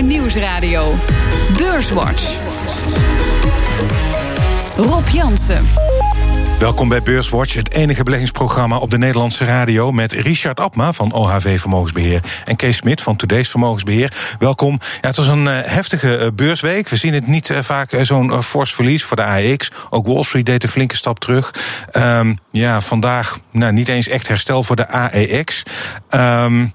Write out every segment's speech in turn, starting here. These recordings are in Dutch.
Nieuwsradio. Beurswatch. Rob Jansen. Welkom bij Beurswatch, het enige beleggingsprogramma op de Nederlandse radio met Richard Abma van OHV Vermogensbeheer en Kees Smit van Today's Vermogensbeheer. Welkom. Ja, het was een uh, heftige uh, beursweek. We zien het niet uh, vaak zo'n fors verlies voor de AEX. Ook Wall Street deed een flinke stap terug. Um, ja, vandaag nou, niet eens echt herstel voor de AEX. Um,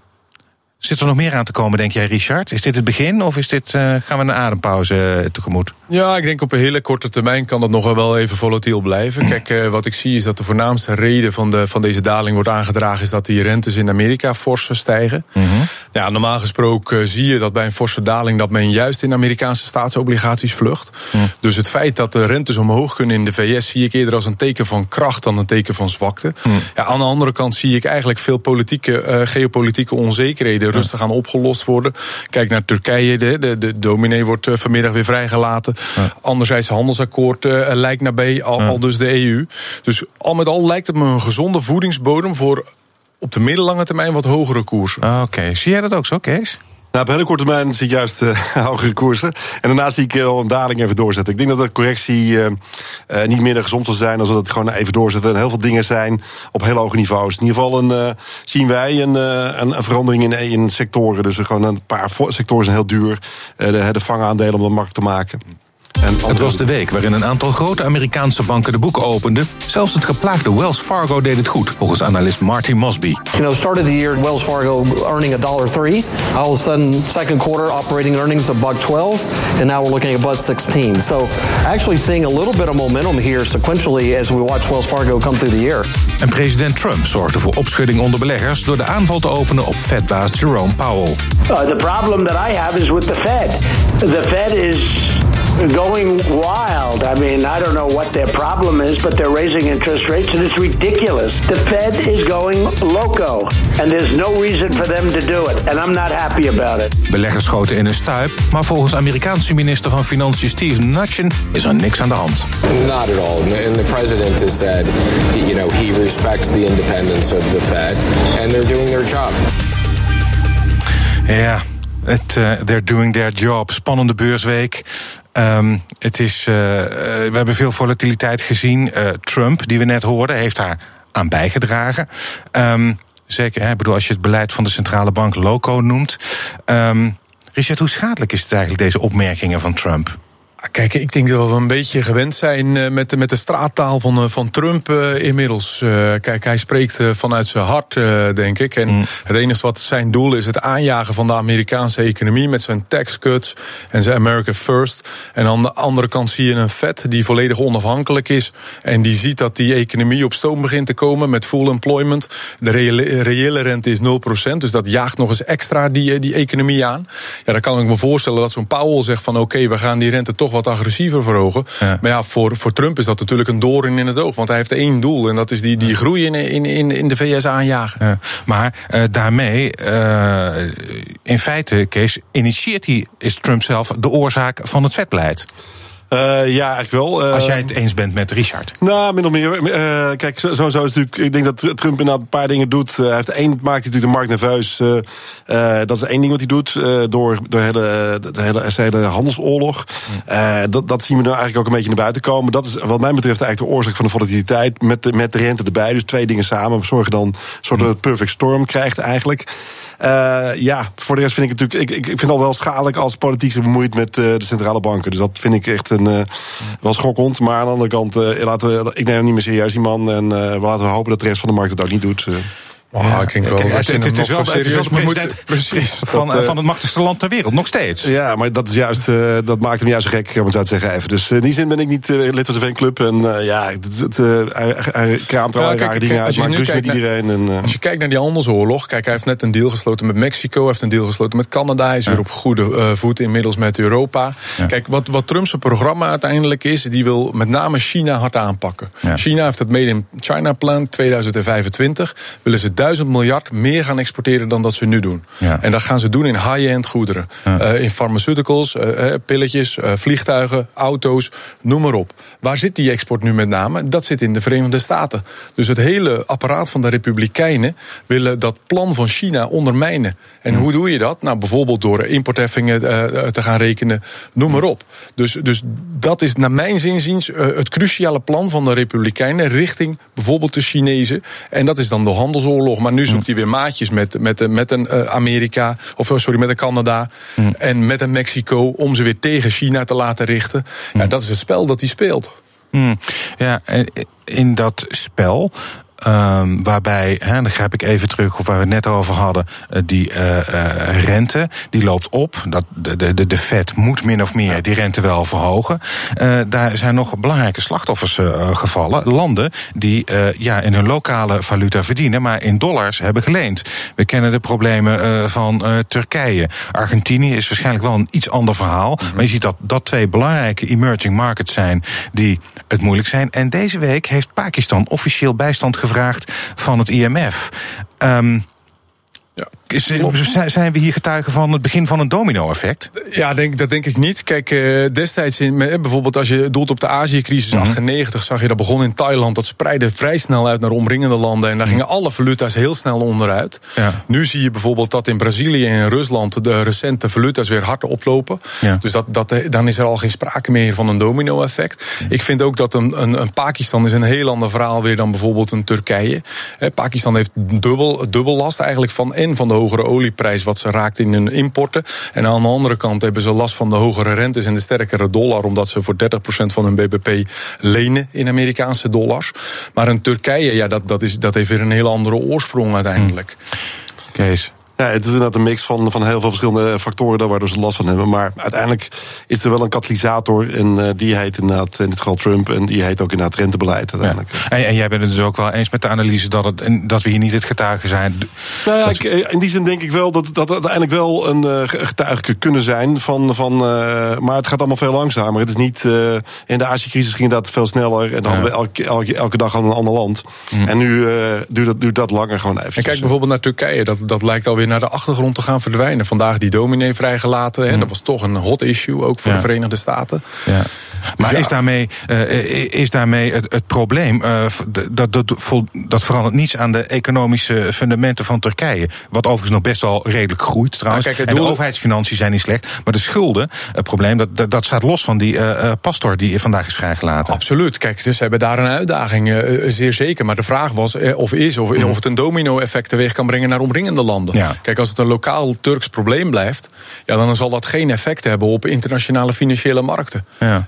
Zit er nog meer aan te komen, denk jij, Richard? Is dit het begin of is dit, uh, gaan we een adempauze uh, tegemoet? Ja, ik denk op een hele korte termijn kan dat nog wel even volatiel blijven. Kijk, uh, wat ik zie is dat de voornaamste reden van, de, van deze daling wordt aangedragen... is dat die rentes in Amerika fors stijgen. Mm -hmm. Ja, normaal gesproken zie je dat bij een forse daling... dat men juist in Amerikaanse staatsobligaties vlucht. Dus het feit dat de rentes omhoog kunnen in de VS... zie ik eerder als een teken van kracht dan een teken van zwakte. Ja, aan de andere kant zie ik eigenlijk veel politieke, geopolitieke onzekerheden rustig aan opgelost worden. Kijk naar Turkije, de, de, de dominee wordt vanmiddag weer vrijgelaten. Anderzijds, handelsakkoord uh, lijkt nabij, al, al dus de EU. Dus al met al lijkt het me een gezonde voedingsbodem voor op de middellange termijn wat hogere koersen. Oké, okay. zie jij dat ook zo, Kees? Nou, op hele korte termijn zie ik juist uh, hogere koersen. En daarna zie ik wel een daling even doorzetten. Ik denk dat de correctie uh, uh, niet minder gezond zal zijn als we dat gewoon even doorzetten. En heel veel dingen zijn op heel hoge niveaus. In ieder geval een, zien wij een, een, een, verandering in, in sectoren. Dus gewoon een paar sectoren zijn heel duur. de, de vangaandelen om dat makkelijk te maken. Het was de week waarin een aantal grote Amerikaanse banken de boeken openden. Zelfs het geplaagde Wells Fargo deed het goed, volgens analist Marty Mosby. You know, started the year Wells Fargo earning a dollar three. All of a sudden, second quarter operating earnings a buck 12, and now we're looking at buck 16. So, actually seeing a little bit of momentum here sequentially as we watch Wells Fargo come through the year. En president Trump zorgde voor opschudding onder beleggers door de aanval te openen op Fed-baas Jerome Powell. Uh, the problem that I have is with the Fed. The Fed is going wild. I mean, I don't know what their problem is, but they're raising interest rates and it's ridiculous. The Fed is going loco and there's no reason for them to do it. And I'm not happy about it. Beleggers schoten in een stuip, maar volgens Amerikaanse minister van Financiën Steve Mnuchin is er niks aan de hand. Not at all. And the president has said, you know, he respects the independence of the Fed and they're doing their job. Ja, het, uh, they're doing their job. Spannende beursweek. Um, het is, uh, we hebben veel volatiliteit gezien. Uh, Trump, die we net hoorden, heeft daar aan bijgedragen. Um, zeker, hè, bedoel, als je het beleid van de centrale bank loco noemt. Um, Richard, hoe schadelijk is het eigenlijk, deze opmerkingen van Trump? Kijk, ik denk dat we een beetje gewend zijn met, de, met de straattaal van, van Trump uh, inmiddels. Uh, kijk, hij spreekt vanuit zijn hart, denk ik. En mm. het enige wat zijn doel is het aanjagen van de Amerikaanse economie met zijn tax cuts en zijn America First. En aan de andere kant zie je een Fed die volledig onafhankelijk is. En die ziet dat die economie op stoom begint te komen met full employment. De reële, reële rente is 0%, dus dat jaagt nog eens extra die, die economie aan. Ja, dan kan ik me voorstellen dat zo'n Powell zegt van oké, okay, we gaan die rente toch wat agressiever verhogen. Ja. Maar ja, voor, voor Trump is dat natuurlijk een doorn in het oog. Want hij heeft één doel en dat is die, die groei in, in, in, in de VS aanjagen. Ja. Maar uh, daarmee, uh, in feite, Kees, initieert hij, is Trump zelf de oorzaak van het vetbeleid. Uh, ja, eigenlijk wel. Uh, Als jij het eens bent met Richard. Nou, min of meer. Uh, kijk, sowieso zo is natuurlijk. Ik denk dat Trump inderdaad een paar dingen doet. hij heeft één, maakt natuurlijk de markt nerveus. dat is één ding wat hij doet. door door hele, de hele, hele handelsoorlog. dat, dat zien we nu eigenlijk ook een beetje naar buiten komen. Dat is wat mij betreft eigenlijk de oorzaak van de volatiliteit. Met de, met de rente erbij. Dus twee dingen samen. Zorgen dan een soort mm. perfect storm krijgt eigenlijk. Uh, ja, voor de rest vind ik het natuurlijk. Ik, ik vind het al wel schadelijk als politiek zich bemoeit met uh, de centrale banken. Dus dat vind ik echt een, uh, wel schokkend. Maar aan de andere kant, laten we, ik neem hem niet meer serieus, die man. En laten we hopen dat de rest van de markt het ook niet doet. Ja, ik denk wel het, het, het, is wel, het is wel de president precies, van, dat, uh, van het machtigste land ter wereld, nog steeds. Ja, maar dat, is juist, uh, dat maakt hem juist zo gek, om het zo te zeggen even. Dus in die zin ben ik niet uh, lid van zijn fanclub. En ja, het, hij, hij kraamt wel ja, rare dingen uit, maakt rust met iedereen. En, als je kijkt naar die handelsoorlog, kijk, hij heeft net een deal gesloten met Mexico, hij heeft een deal gesloten met Canada, hij is ja. weer op goede voet inmiddels met Europa. Ja. Kijk, wat, wat Trumps programma uiteindelijk is, die wil met name China hard aanpakken. China heeft het Made in China plan 2025, willen ze duizend miljard meer gaan exporteren dan dat ze nu doen. Ja. En dat gaan ze doen in high-end goederen. Uh, in pharmaceuticals, uh, pilletjes, uh, vliegtuigen, auto's, noem maar op. Waar zit die export nu met name? Dat zit in de Verenigde Staten. Dus het hele apparaat van de Republikeinen willen dat plan van China ondermijnen. En hoe doe je dat? Nou, bijvoorbeeld door importheffingen te gaan rekenen, noem maar op. Dus, dus dat is naar mijn zinziens het cruciale plan van de Republikeinen richting bijvoorbeeld de Chinezen. En dat is dan de handelsoorlog. Maar nu zoekt hij weer maatjes met, met, met een Amerika, of sorry, met een Canada en met een Mexico om ze weer tegen China te laten richten. Ja, dat is het spel dat hij speelt. Mm. Ja, in dat spel Um, waarbij, hè, dan grijp ik even terug op waar we het net over hadden, uh, die uh, uh, rente, die loopt op. Dat, de, de, de Fed moet min of meer die rente wel verhogen. daar zijn nog belangrijke slachtoffers gevallen. Landen die ja, in hun lokale valuta verdienen, maar in dollars hebben geleend. We kennen de problemen van Turkije. Argentinië is waarschijnlijk wel een iets ander verhaal. -hmm. Maar je ziet dat dat twee belangrijke emerging markets zijn die het moeilijk zijn. En deze week heeft Pakistan officieel bijstand gevraagd gevraagd van het IMF. Ja. Is, zijn we hier getuigen van het begin van een domino-effect? Ja, denk, dat denk ik niet. Kijk, destijds, in, bijvoorbeeld als je doelt op de Azië-crisis mm -hmm. 98, zag je dat begon in Thailand. Dat spreidde vrij snel uit naar omringende landen. En daar gingen alle valuta's heel snel onderuit. Ja. Nu zie je bijvoorbeeld dat in Brazilië en Rusland de recente valuta's weer hard oplopen. Ja. Dus dat, dat, dan is er al geen sprake meer van een domino-effect. Mm. Ik vind ook dat een, een, een, Pakistan is een heel ander verhaal weer dan bijvoorbeeld een Turkije. Pakistan heeft dubbel, dubbel last eigenlijk van en van de hogere olieprijs wat ze raakt in hun importen. En aan de andere kant hebben ze last van de hogere rentes en de sterkere dollar, omdat ze voor 30% van hun BBP lenen in Amerikaanse dollars. Maar een Turkije, ja, dat, dat, is, dat heeft weer een hele andere oorsprong uiteindelijk. Kees. Ja, het is inderdaad een mix van, van heel veel verschillende factoren waardoor ze last van hebben. Maar uiteindelijk is er wel een katalysator. En uh, die heet inderdaad in dit geval Trump. En die heet ook inderdaad rentebeleid uiteindelijk. Ja. En, en, jij bent het dus ook wel eens met de analyse dat, het, dat we hier niet het getuige zijn. Nou ja, ik, in die zin denk ik wel dat dat uiteindelijk wel een uh, getuige kunnen zijn. Van, van, uh, maar het gaat allemaal veel langzamer. Het is niet. in de Azië-crisis ging dat veel sneller. En dan ja. hadden we elke, elke, elke dag aan een ander land. Mm. En nu duurt, dat, duurt dat langer gewoon even. En kijk bijvoorbeeld naar Turkije. Dat, dat lijkt alweer naar de achtergrond te gaan verdwijnen. Vandaag die dominee vrijgelaten. Mm. Hè, dat was toch een hot issue, ook voor ja. de Verenigde Staten. Ja. Maar is daarmee, uh, is daarmee het, het probleem, uh, dat, dat, dat verandert niets aan de economische fundamenten van Turkije. Wat overigens nog best wel redelijk groeit trouwens. Nou, kijk, en de overheidsfinanciën zijn niet slecht. Maar de schulden, het probleem, dat, dat, dat staat los van die uh, pastor die vandaag is vrijgelaten. Absoluut. Kijk, dus ze hebben daar een uitdaging, zeer zeker. Maar de vraag was, of is, of, mm. of het een domino-effect teweeg kan brengen naar omringende landen. Ja. Kijk, als het een lokaal Turks probleem blijft, ja, dan zal dat geen effect hebben op internationale financiële markten. Ja.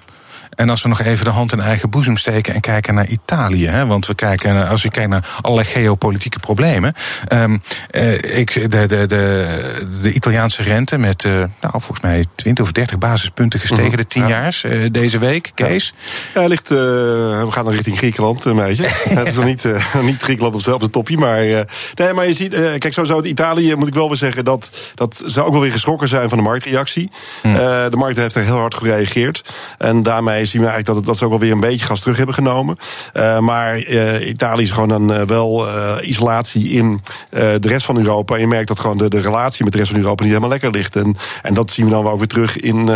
En als we nog even de hand in eigen boezem steken en kijken naar Italië. Hè, want we kijken, als je kijkt naar allerlei geopolitieke problemen. Um, uh, ik, de, de, de, de Italiaanse rente met, uh, nou, volgens mij 20 of 30 basispunten gestegen, -hmm. de tienjaars ja. uh, deze week. Kees? Ja, ja ligt, we gaan dan richting Griekenland, een meisje. het is nog niet, niet Griekenland op zelfs topje. Maar, nee, maar je ziet, kijk, sowieso het Italië moet ik wel weer zeggen dat, dat zou ook wel weer geschrokken zijn van de marktreactie. Mm. de markt heeft er heel hard gereageerd. En daarmee zien we eigenlijk dat, dat ze ook wel weer een beetje gas terug hebben genomen. Uh, maar uh, Italië is gewoon een uh, wel isolatie in de rest van Europa. En je merkt dat gewoon de, de relatie met de rest van Europa niet helemaal lekker ligt. En, en dat zien we dan ook weer terug in,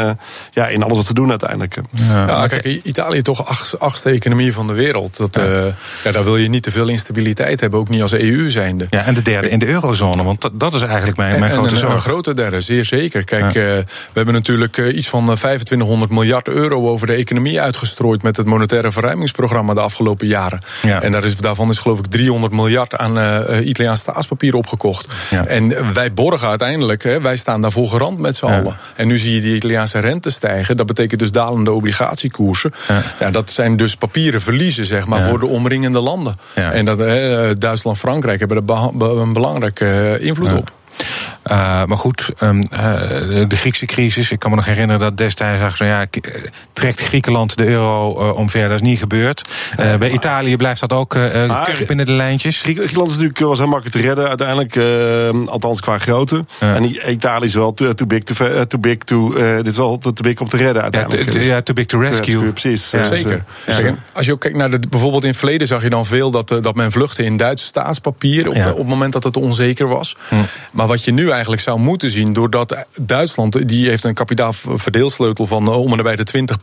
ja, in alles wat ze doen uiteindelijk. Ja, ja kijk, Italië toch acht, achtste economie van de wereld. Dat, ja. ja. daar wil je niet te veel instabiliteit hebben, ook niet als EU zijnde. Ja, en de derde in de eurozone, want dat, dat is eigenlijk mijn, mijn en, grote en zorg. Een grote derde, zeer zeker. Kijk, we hebben natuurlijk iets van 2500 miljard euro over de economie uitgestrooid met het monetaire verruimingsprogramma de afgelopen jaren. Ja. En daar is, daarvan is geloof ik 300 miljard aan uh, Italiaans staatspapier opgekocht. Ja. En wij borgen uiteindelijk, hè, wij staan daarvoor garant met z'n Ja. allen. En nu zie je die Italiaanse rente stijgen. Dat betekent dus dalende obligatiekoersen. Ja. dat zijn dus papieren verliezen, zeg maar, voor de omringende landen. En dat, hè, Duitsland, Frankrijk hebben er be- een belangrijke eh, invloed op. Uh, maar goed, um, uh, de Griekse crisis. Ik kan me nog herinneren dat destijds zag van ja, trekt Griekenland de euro uh, omver. Dat is niet gebeurd. bij Italië blijft dat ook kurk binnen de lijntjes. Griekenland is natuurlijk was heel makkelijk te redden uiteindelijk. althans qua grootte. En Italië is wel too, too big to, too big to dit is wel te big om te redden uiteindelijk. Ja, ja too big to rescue. rescue precies. Ja, zeker. Ja. Als je ook kijkt naar de, bijvoorbeeld in het verleden zag je dan veel dat, dat men vluchtte in Duitse staatspapier op, op het moment dat het onzeker was. Hm. Maar wat je nu eigenlijk zou moeten zien, doordat Duitsland die heeft een kapitaalverdeelsleutel van eh, om en bij de 20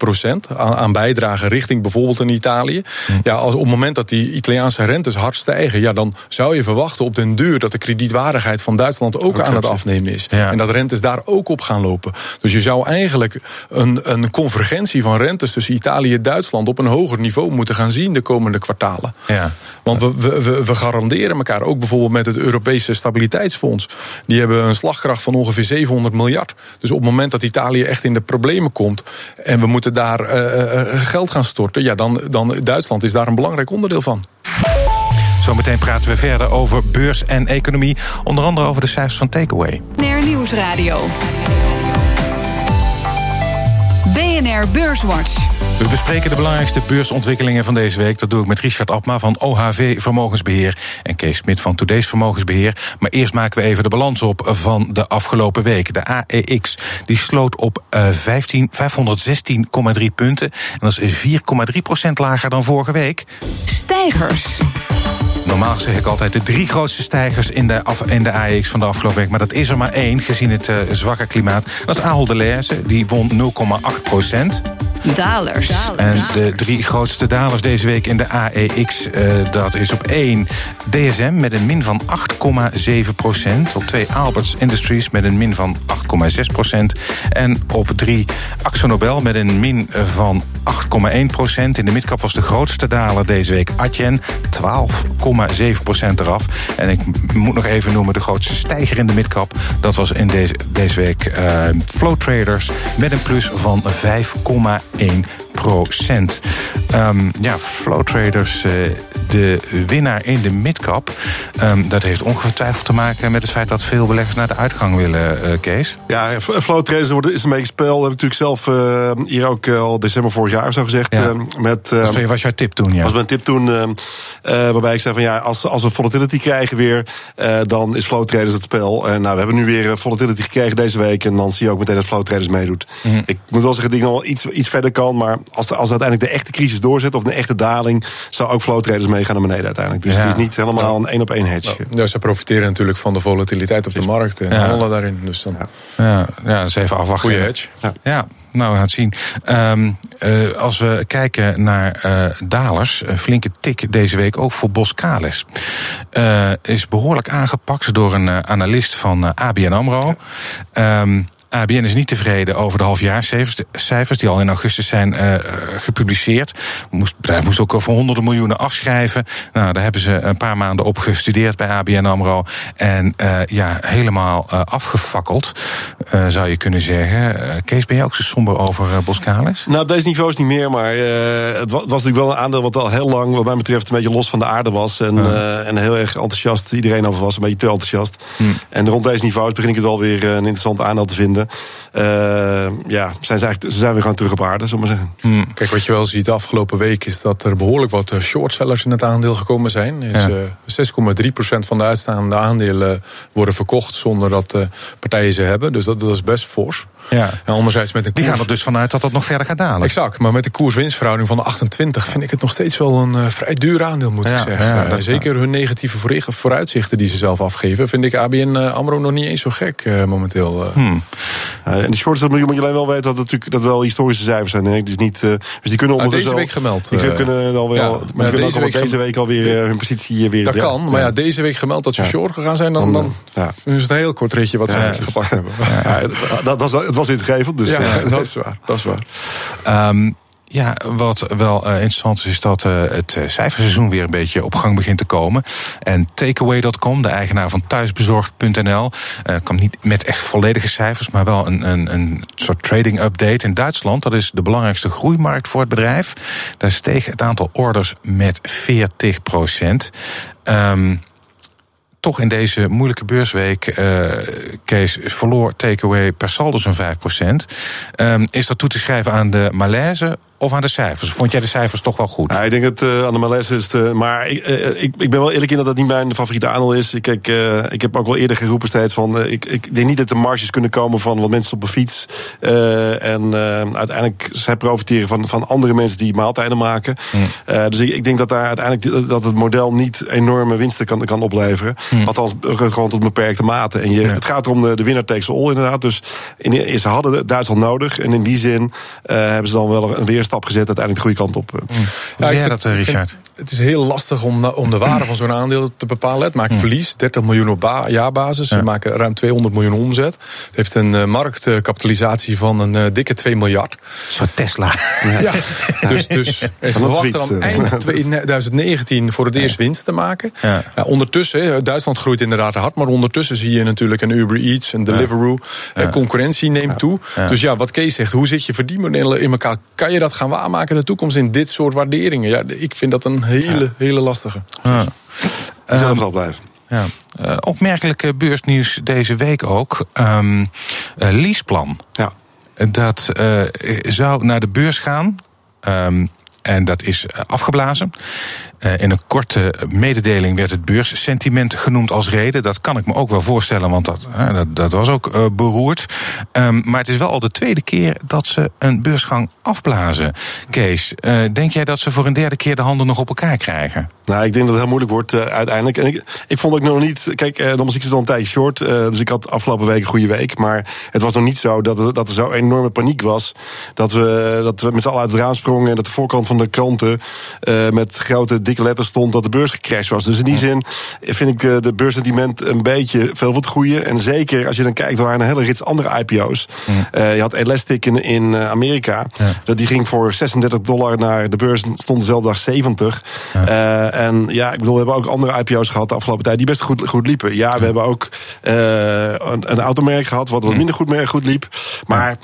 aan, aan bijdrage richting bijvoorbeeld in Italië. Hm. Ja, als op het moment dat die Italiaanse rentes hard stijgen, ja, dan zou je verwachten op den duur dat de kredietwaardigheid van Duitsland ook, aan het afnemen is. En dat rentes daar ook op gaan lopen. Dus je zou eigenlijk een, een convergentie van rentes tussen Italië en Duitsland op een hoger niveau moeten gaan zien de komende kwartalen. Ja. Want we, we, we garanderen elkaar ook bijvoorbeeld met het Europese Stabiliteitsfonds. Die hebben een slagkracht van ongeveer 700 miljard. Dus op het moment dat Italië echt in de problemen komt en we moeten daar uh, geld gaan storten, ja, dan, dan Duitsland is daar een belangrijk onderdeel van. Zometeen praten we verder over beurs en economie. Onder andere over de cijfers van Takeaway. NR Nieuwsradio. BNR Beurswatch. We bespreken de belangrijkste beursontwikkelingen van deze week. Dat doe ik met Richard Abma van OHV Vermogensbeheer en Kees Smit van Today's Vermogensbeheer. Maar eerst maken we even de balans op van de afgelopen week. De AEX die sloot op uh, 516,3 punten. En dat is 4,3% lager dan vorige week. Stijgers. Normaal zeg ik altijd de drie grootste stijgers in de, af, in de AEX van de afgelopen week. Maar dat is er maar één, gezien het uh, zwakke klimaat. Dat is Ahold Delhaize, die won 0,8 procent. Dalers. En de drie grootste dalers deze week in de AEX, uh, dat is op 1 DSM met een min van 8,7 procent. Op 2 Alberts Industries met een min van 8,6 procent. En op 3 Axonobel met een min van 8,1 procent. In de midcap was de grootste daler deze week Adyen, 12,7 procent eraf. En ik moet nog even noemen de grootste stijger in de midcap. Dat was in deze, deze week uh, Flow Traders met een plus van 5,1 1 procent. Um, ja, Flow Traders, uh, de winnaar in de midcap. Um, dat heeft ongetwijfeld te maken met het feit dat veel beleggers naar de uitgang willen, uh, Kees. Ja, Flow Traders is een beetje spel. Dat heb ik natuurlijk zelf uh, hier ook al december vorig jaar zo gezegd. Ja. met, dat was jouw tip toen, ja? was mijn tip toen. waarbij ik zei van ja, als, als we volatility krijgen weer, dan is Flow Traders het spel. En nou, we hebben nu weer volatility gekregen deze week. En dan zie je ook meteen dat Flow Traders meedoet. Mm. Ik moet wel zeggen dat ik nog wel iets, iets verder kan. Maar als, als uiteindelijk de echte crisis doorzet of een echte daling, zou ook flow traders meegaan naar beneden uiteindelijk. Dus het is niet helemaal een één op één hedge. Ja, ze profiteren natuurlijk van de volatiliteit op de markt en handelen daarin. Dus dan... ja. Ja, even afwachten. Goeie hedge. ja. Nou, we gaan het zien. Um, uh, als we kijken naar uh, dalers, een flinke tik deze week ook voor Boskalis. Uh, is behoorlijk aangepakt door een analist van ABN AMRO. Ja. Um, ABN is niet tevreden over de halfjaarcijfers die al in augustus zijn uh, gepubliceerd. Het bedrijf moest ook voor honderden miljoenen afschrijven. Nou, daar hebben ze een paar maanden op gestudeerd bij ABN AMRO. En uh, ja, helemaal uh, afgefakkeld, zou je kunnen zeggen. Kees, ben je ook zo somber over Boskalis? Nou, op deze niveau is niet meer, maar het was, natuurlijk wel een aandeel wat al heel lang, wat mij betreft, een beetje los van de aarde was. En, en heel erg enthousiast iedereen over was, een beetje te enthousiast. Hm. En rond deze niveaus begin ik het wel weer een interessant aandeel te vinden. Uh, ja, zijn ze, eigenlijk, ze zijn weer gewoon terug op aarde, zullen we maar zeggen. Hmm. Kijk, wat je wel ziet de afgelopen week is dat er behoorlijk wat eh, shortsellers in het aandeel gekomen zijn. Is, ja. uh, 6,3% van de uitstaande aandelen worden verkocht zonder dat partijen ze hebben. Dus dat, dat is best fors. Ja. En anderzijds met een koers... Die gaan er dus vanuit dat dat nog verder gaat dalen. Exact, maar met de koers-winstverhouding van de 28 vind ik het nog steeds wel een uh, vrij duur aandeel, moet ja, ik zeggen. Ja, uh, zeker hun negatieve vooruitzichten die ze zelf afgeven, vind ik ABN uh, AMRO nog niet eens zo gek uh, momenteel. Hmm. En de shorts, moet je alleen wel weten dat het natuurlijk dat wel historische cijfers zijn. Hè? Dus, niet, dus die kunnen ondertussen deze week gemeld. Die kunnen al wel, maar deze, week, deze week alweer hun positie weer. Dat kan, maar ja, deze week gemeld dat ze short gegaan zijn, dan, dan is het een heel kort ritje wat ze gepakt hebben. Dat was, het was ingegeven, dus ja, dat is waar. Dat is waar. Ja, wat wel uh, interessant is, is dat uh, het cijferseizoen weer een beetje op gang begint te komen. En Takeaway.com, de eigenaar van thuisbezorgd.nl, uh, kwam niet met echt volledige cijfers, maar wel een, een, een soort trading update in Duitsland. Dat is de belangrijkste groeimarkt voor het bedrijf. Daar steeg het aantal orders met 40 procent. Um, toch in deze moeilijke beursweek, Kees, verloor takeaway per saldo zo'n 5%. Um, is dat toe te schrijven aan de malaise of aan de cijfers? Vond jij de cijfers toch wel goed? Ja, ik denk het uh, aan de is. De, maar ik, uh, ik, ik ben wel eerlijk in dat dat niet mijn favoriete aandeel is. Ik, ik, uh, ik heb ook wel eerder geroepen steeds van. ik, ik denk niet dat er marges kunnen komen van wat mensen op een fiets. en uiteindelijk zij profiteren van, van andere mensen die maaltijden maken. Mm. dus ik, ik denk dat daar uiteindelijk dat het model niet enorme winsten kan, kan opleveren. Mm. Althans, gewoon tot beperkte mate. En je, ja. het gaat om de, de winner takes all inderdaad. Dus in, ze hadden Duitsland nodig. En in die zin hebben ze dan wel een weerstand stap gezet, uiteindelijk de goede kant op. Mm. Ja, ja dat, Richard? Het is heel lastig om, om de waarde van zo'n aandeel te bepalen. Het maakt mm. verlies, 30 miljoen op ba jaarbasis. Ze maken ruim 200 miljoen omzet. Het heeft een uh, marktkapitalisatie van een uh, dikke 2 miljard. Zo Tesla. Ja, dus, dus en ze verwachten dan eind 2019 voor het eerst winst te maken. Ja. Ja, ondertussen, Duitsland groeit inderdaad hard, maar ondertussen zie je natuurlijk een Uber Eats, een Deliveroo. Concurrentie neemt toe. Dus ja, wat Kees zegt, hoe zit je verdienmodellen in elkaar? Kan je dat gaan waarmaken in de toekomst in dit soort waarderingen? Ja, ik vind dat een hele, hele lastige. Ja. Zelf wel blijven. Ja. Uh, opmerkelijke beursnieuws deze week ook. Um, uh, leaseplan. Ja. Dat uh, zou naar de beurs gaan. Um, en dat is afgeblazen. Uh, in een korte mededeling werd het beurssentiment genoemd als reden. Dat kan ik me ook wel voorstellen, want dat, uh, dat, dat, was ook uh, beroerd. Um, maar het is wel al de tweede keer dat ze een beursgang afblazen. Kees, denk jij dat ze voor een derde keer de handen nog op elkaar krijgen? Nou, ik denk dat het heel moeilijk wordt uiteindelijk. En ik, ik vond ook nog niet. Kijk, nogmaals, ik zit al een tijdje short. dus ik had afgelopen week een goede week. Maar het was nog niet zo dat dat er zo enorme paniek was. Dat we, dat we met z'n allen uit het raam sprongen. En dat de voorkant van de kranten met grote dikke letters stond dat de beurs gecrashed was. Dus in die zin vind ik eh, de beursentiment een beetje veel wat goede. En zeker als je dan kijkt, er waren een hele rits andere IPO's. Uh, je had Elastic in, in eh, Amerika. Ja. Die ging voor 36 dollar naar de beurs, stond dezelfde dag 70. Ja. Uh, en ja, ik bedoel, we hebben ook andere IPO's gehad de afgelopen tijd die best goed, goed liepen. Ja, we hebben ook een, een, automerk gehad wat wat minder goed, goed liep. Maar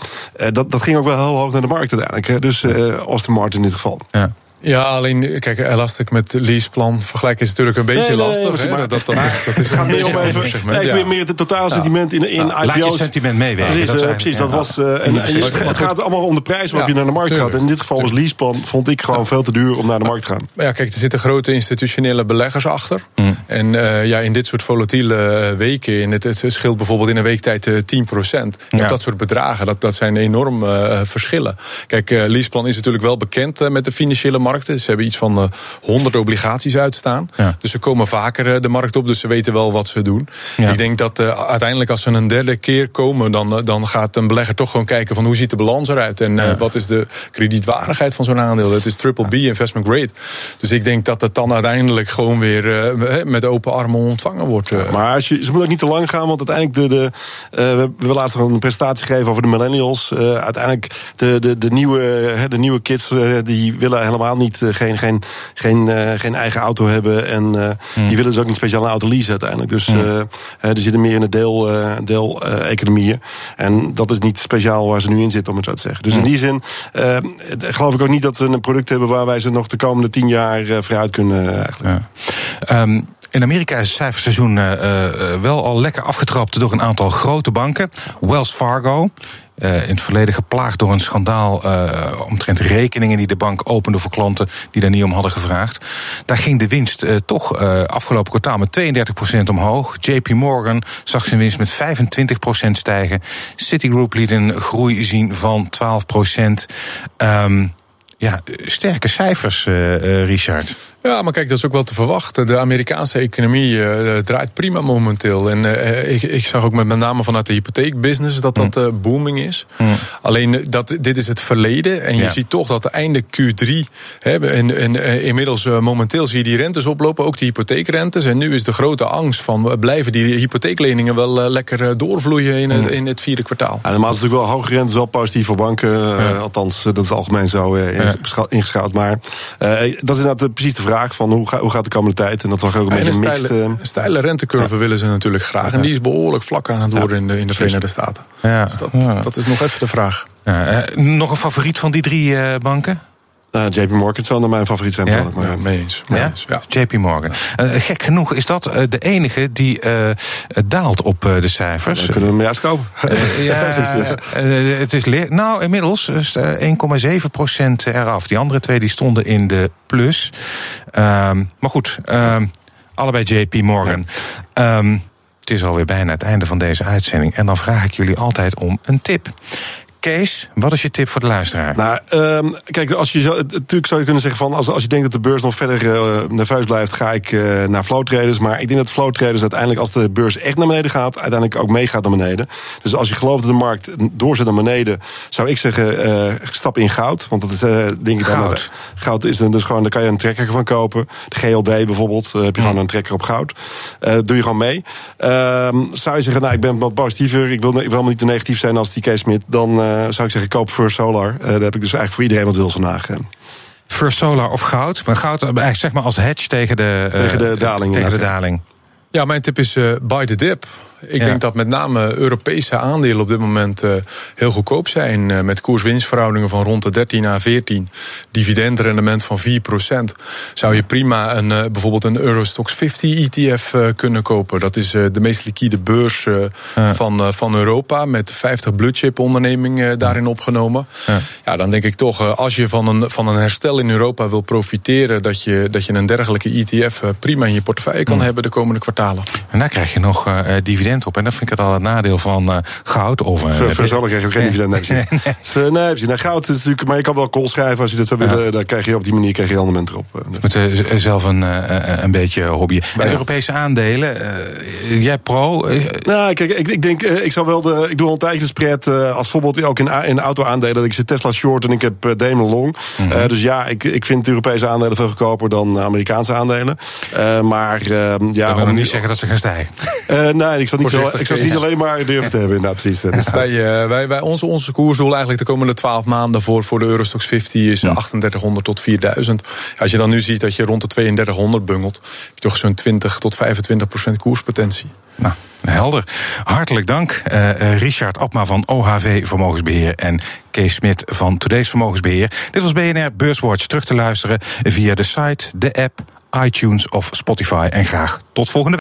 dat, dat ging ook wel heel hoog naar de markt uiteindelijk. Hè. Dus Austin Martin in dit geval. Ja. Ja, alleen, kijk, Elastic met leaseplan vergelijken is natuurlijk een beetje nee, nee, lastig. Nee, dat, dat, dat, dat, is gaat meer om even. Ik weet meer het totaal sentiment in, in ja. IPO's. Laat je sentiment meewegen. Precies, dat, uh, precies, dat was. Uh, en, en het gaat allemaal om de prijs waarop je naar de markt gaat. En in dit geval was leaseplan, vond ik gewoon veel te duur om naar de markt te gaan. Ja, kijk, er zitten grote institutionele beleggers achter. Mm. En uh, ja, in dit soort volatiele weken, in het, het scheelt bijvoorbeeld in een weektijd 10 procent. Ja. Dat soort bedragen, dat, dat zijn enorm verschillen. Kijk, leaseplan is natuurlijk wel bekend met de financiële markten. Ze hebben iets van van 100 obligaties uitstaan. Ja. Dus ze komen vaker eh, de markt op, dus ze weten wel wat ze doen. Ja. Ik denk dat uh, uiteindelijk als ze een derde keer komen, dan, eh, dan gaat een belegger toch gewoon kijken van hoe ziet de balans eruit en uh, wat is de kredietwaardigheid van zo'n aandeel. Het is triple B investment grade. Dus ik denk dat het dan uiteindelijk gewoon weer uh, met open armen ontvangen wordt. maar als je, ze moet ook niet te lang gaan, want uiteindelijk de, de we hebben laatst een presentatie gegeven over de millennials. uiteindelijk de, de, de, nieuwe, de nieuwe kids die willen helemaal niet geen, geen geen, uh, geen eigen auto hebben. En uh, hmm. die willen dus ook niet speciaal een auto leasen uiteindelijk. Dus hmm. uh, er zitten meer in de deel, deel economieën. En dat is niet speciaal waar ze nu in zitten, om het zo te zeggen. Dus hmm. in die zin geloof ik ook niet dat we een product hebben waar wij ze nog de komende tien jaar vooruit kunnen eigenlijk. Ja. Um, in Amerika is het cijferseizoen uh, uh, wel al lekker afgetrapt door een aantal grote banken. Wells Fargo, uh, in het verleden geplaagd door een schandaal uh, omtrent rekeningen die de bank opende voor klanten die daar niet om hadden gevraagd. Daar ging de winst uh, toch afgelopen kwartaal met 32% omhoog. JP Morgan zag zijn winst met 25% stijgen. Citigroup liet een groei zien van 12%. Um, ja, sterke cijfers, Richard. Ja, maar kijk, dat is ook wel te verwachten. De Amerikaanse economie uh, draait prima momenteel. En uh, ik, ik, zag ook met, met name vanuit de hypotheekbusiness dat dat uh, booming is. Mm. Alleen dat, dit is het verleden. En je ja. ziet toch dat de einde Q3. Hè, en, en, inmiddels momenteel zie je die rentes oplopen, ook de hypotheekrentes. En nu is de grote angst van blijven die hypotheekleningen wel lekker doorvloeien in, mm. in het vierde kwartaal. Ja, normaal is natuurlijk wel hoge rentes wel positief voor banken. Ja. Althans, dat is algemeen zo ingeschouwd. Maar dat is inderdaad precies de vraag van hoe, ga, hoe gaat de komende tijd. En dat was ook een beetje een mixed... Steile, steile rentecurve ja. willen ze natuurlijk graag. En die is behoorlijk vlak aan het worden in de, in de Verenigde Staten. Ja. Dus dat, dat is nog even de vraag. Uh, nog een favoriet van die drie uh, banken? Nou, JP Morgan zou dan mijn favoriet zijn. Ja? Maar, Ja, mee eens. Ja? Eens. JP Morgan. Eh, gek genoeg is dat eh, de enige die eh, daalt op eh, de cijfers. Dan kunnen we hem juist kopen. Eh, ja, eh, het is leer- nou, inmiddels is eh, 1,7 procent eraf. Die andere twee die stonden in de plus. Ehm, maar goed, ehm, allebei JP Morgan. Ehm, het is alweer bijna het einde van deze uitzending. En dan vraag ik jullie altijd om een tip. Kees, wat is je tip voor de luisteraar? Nou, ehm, kijk, als je zo, natuurlijk zou je kunnen zeggen van als, als je denkt dat de beurs nog verder eh, nerveus blijft, ga ik eh, naar flow traders. Maar ik denk dat flow traders uiteindelijk, als de beurs echt naar beneden gaat, uiteindelijk ook meegaat naar beneden. Dus als je gelooft dat de markt doorzet naar beneden, zou ik zeggen, eh, stap in goud. Want dat is denk ik dan Goud. dat- goud is dus gewoon, daar kan je een trekker van kopen. De GLD bijvoorbeeld, heb je gewoon een trekker op goud. Doe je gewoon mee. Ehm, zou je zeggen, nou, ik ben wat positiever, ik wil, ik wil helemaal niet te negatief zijn als die Kees Smit, dan zou ik zeggen, koop First Solar. Eh, daar heb ik dus eigenlijk voor iedereen wat wil vandaag. eh. First Solar of goud? Maar goud eh, eigenlijk zeg maar als hedge tegen de, eh, Tegen de daling, Tegen de daling. Ja, mijn tip is eh buy the dip. Ik Ja. denk dat met name Europese aandelen op dit moment eh, heel goedkoop zijn. eh, met koers-winstverhoudingen van rond de 13 à 14. Dividendrendement van 4% Zou je prima een, eh, bijvoorbeeld een Eurostox 50 ETF kunnen kopen. Dat is de meest liquide beurs van, van Europa. Met 50 blue chip ondernemingen daarin opgenomen. Ja. Ja. dan denk ik toch, als je van een, van een herstel in Europa wil profiteren... dat je, dat je een dergelijke ETF prima in je portefeuille kan hebben de komende kwartalen. En daar krijg je nog eh, eh, op. En dat vind ik het al het nadeel van eh, goud. Of, eh, krijg je ook geen dividend. Nee, precies. Dus, eh, nee, precies. Nou, goud is natuurlijk, maar je kan wel call schrijven als je dat zou willen. Dan krijg je op die manier krijg je rendement erop. eh. Eh, z- zelf een, eh, eh, een beetje hobby. En ja. Europese aandelen, eh, jij pro? eh, Nou, kijk, ik, ik denk, eh, ik zou wel de. Ik doe al een tijdje de spread. eh, als voorbeeld ook in, in auto-aandelen. Dat ik zit Tesla short en ik heb eh, Daimler long. Mhm. Eh, dus ja, ik, ik vind Europese aandelen veel goedkoper dan Amerikaanse aandelen. Eh, maar eh, ja, dat wil niet zeggen dat ze gaan stijgen. Eh, nee, ik niet, zo, ik zal niet alleen maar durven te hebben, inderdaad. Precies. Dus, Wij, eh, wij, wij, onze, onze koersdoel eigenlijk de komende 12 maanden voor, voor de Eurostox 50 is Hm. eh, 3800 tot 4000. Als je dan nu ziet dat je rond de 3200 bungelt, heb je toch zo'n 20 tot 25 procent koerspotentie. Nou, helder. Hartelijk dank, eh, eh, Richard Abma van OHV Vermogensbeheer en Kees Smit van Today's Vermogensbeheer. Dit was BNR Beurswatch. Terug te luisteren via de site, de app, iTunes of Spotify. En graag tot volgende week.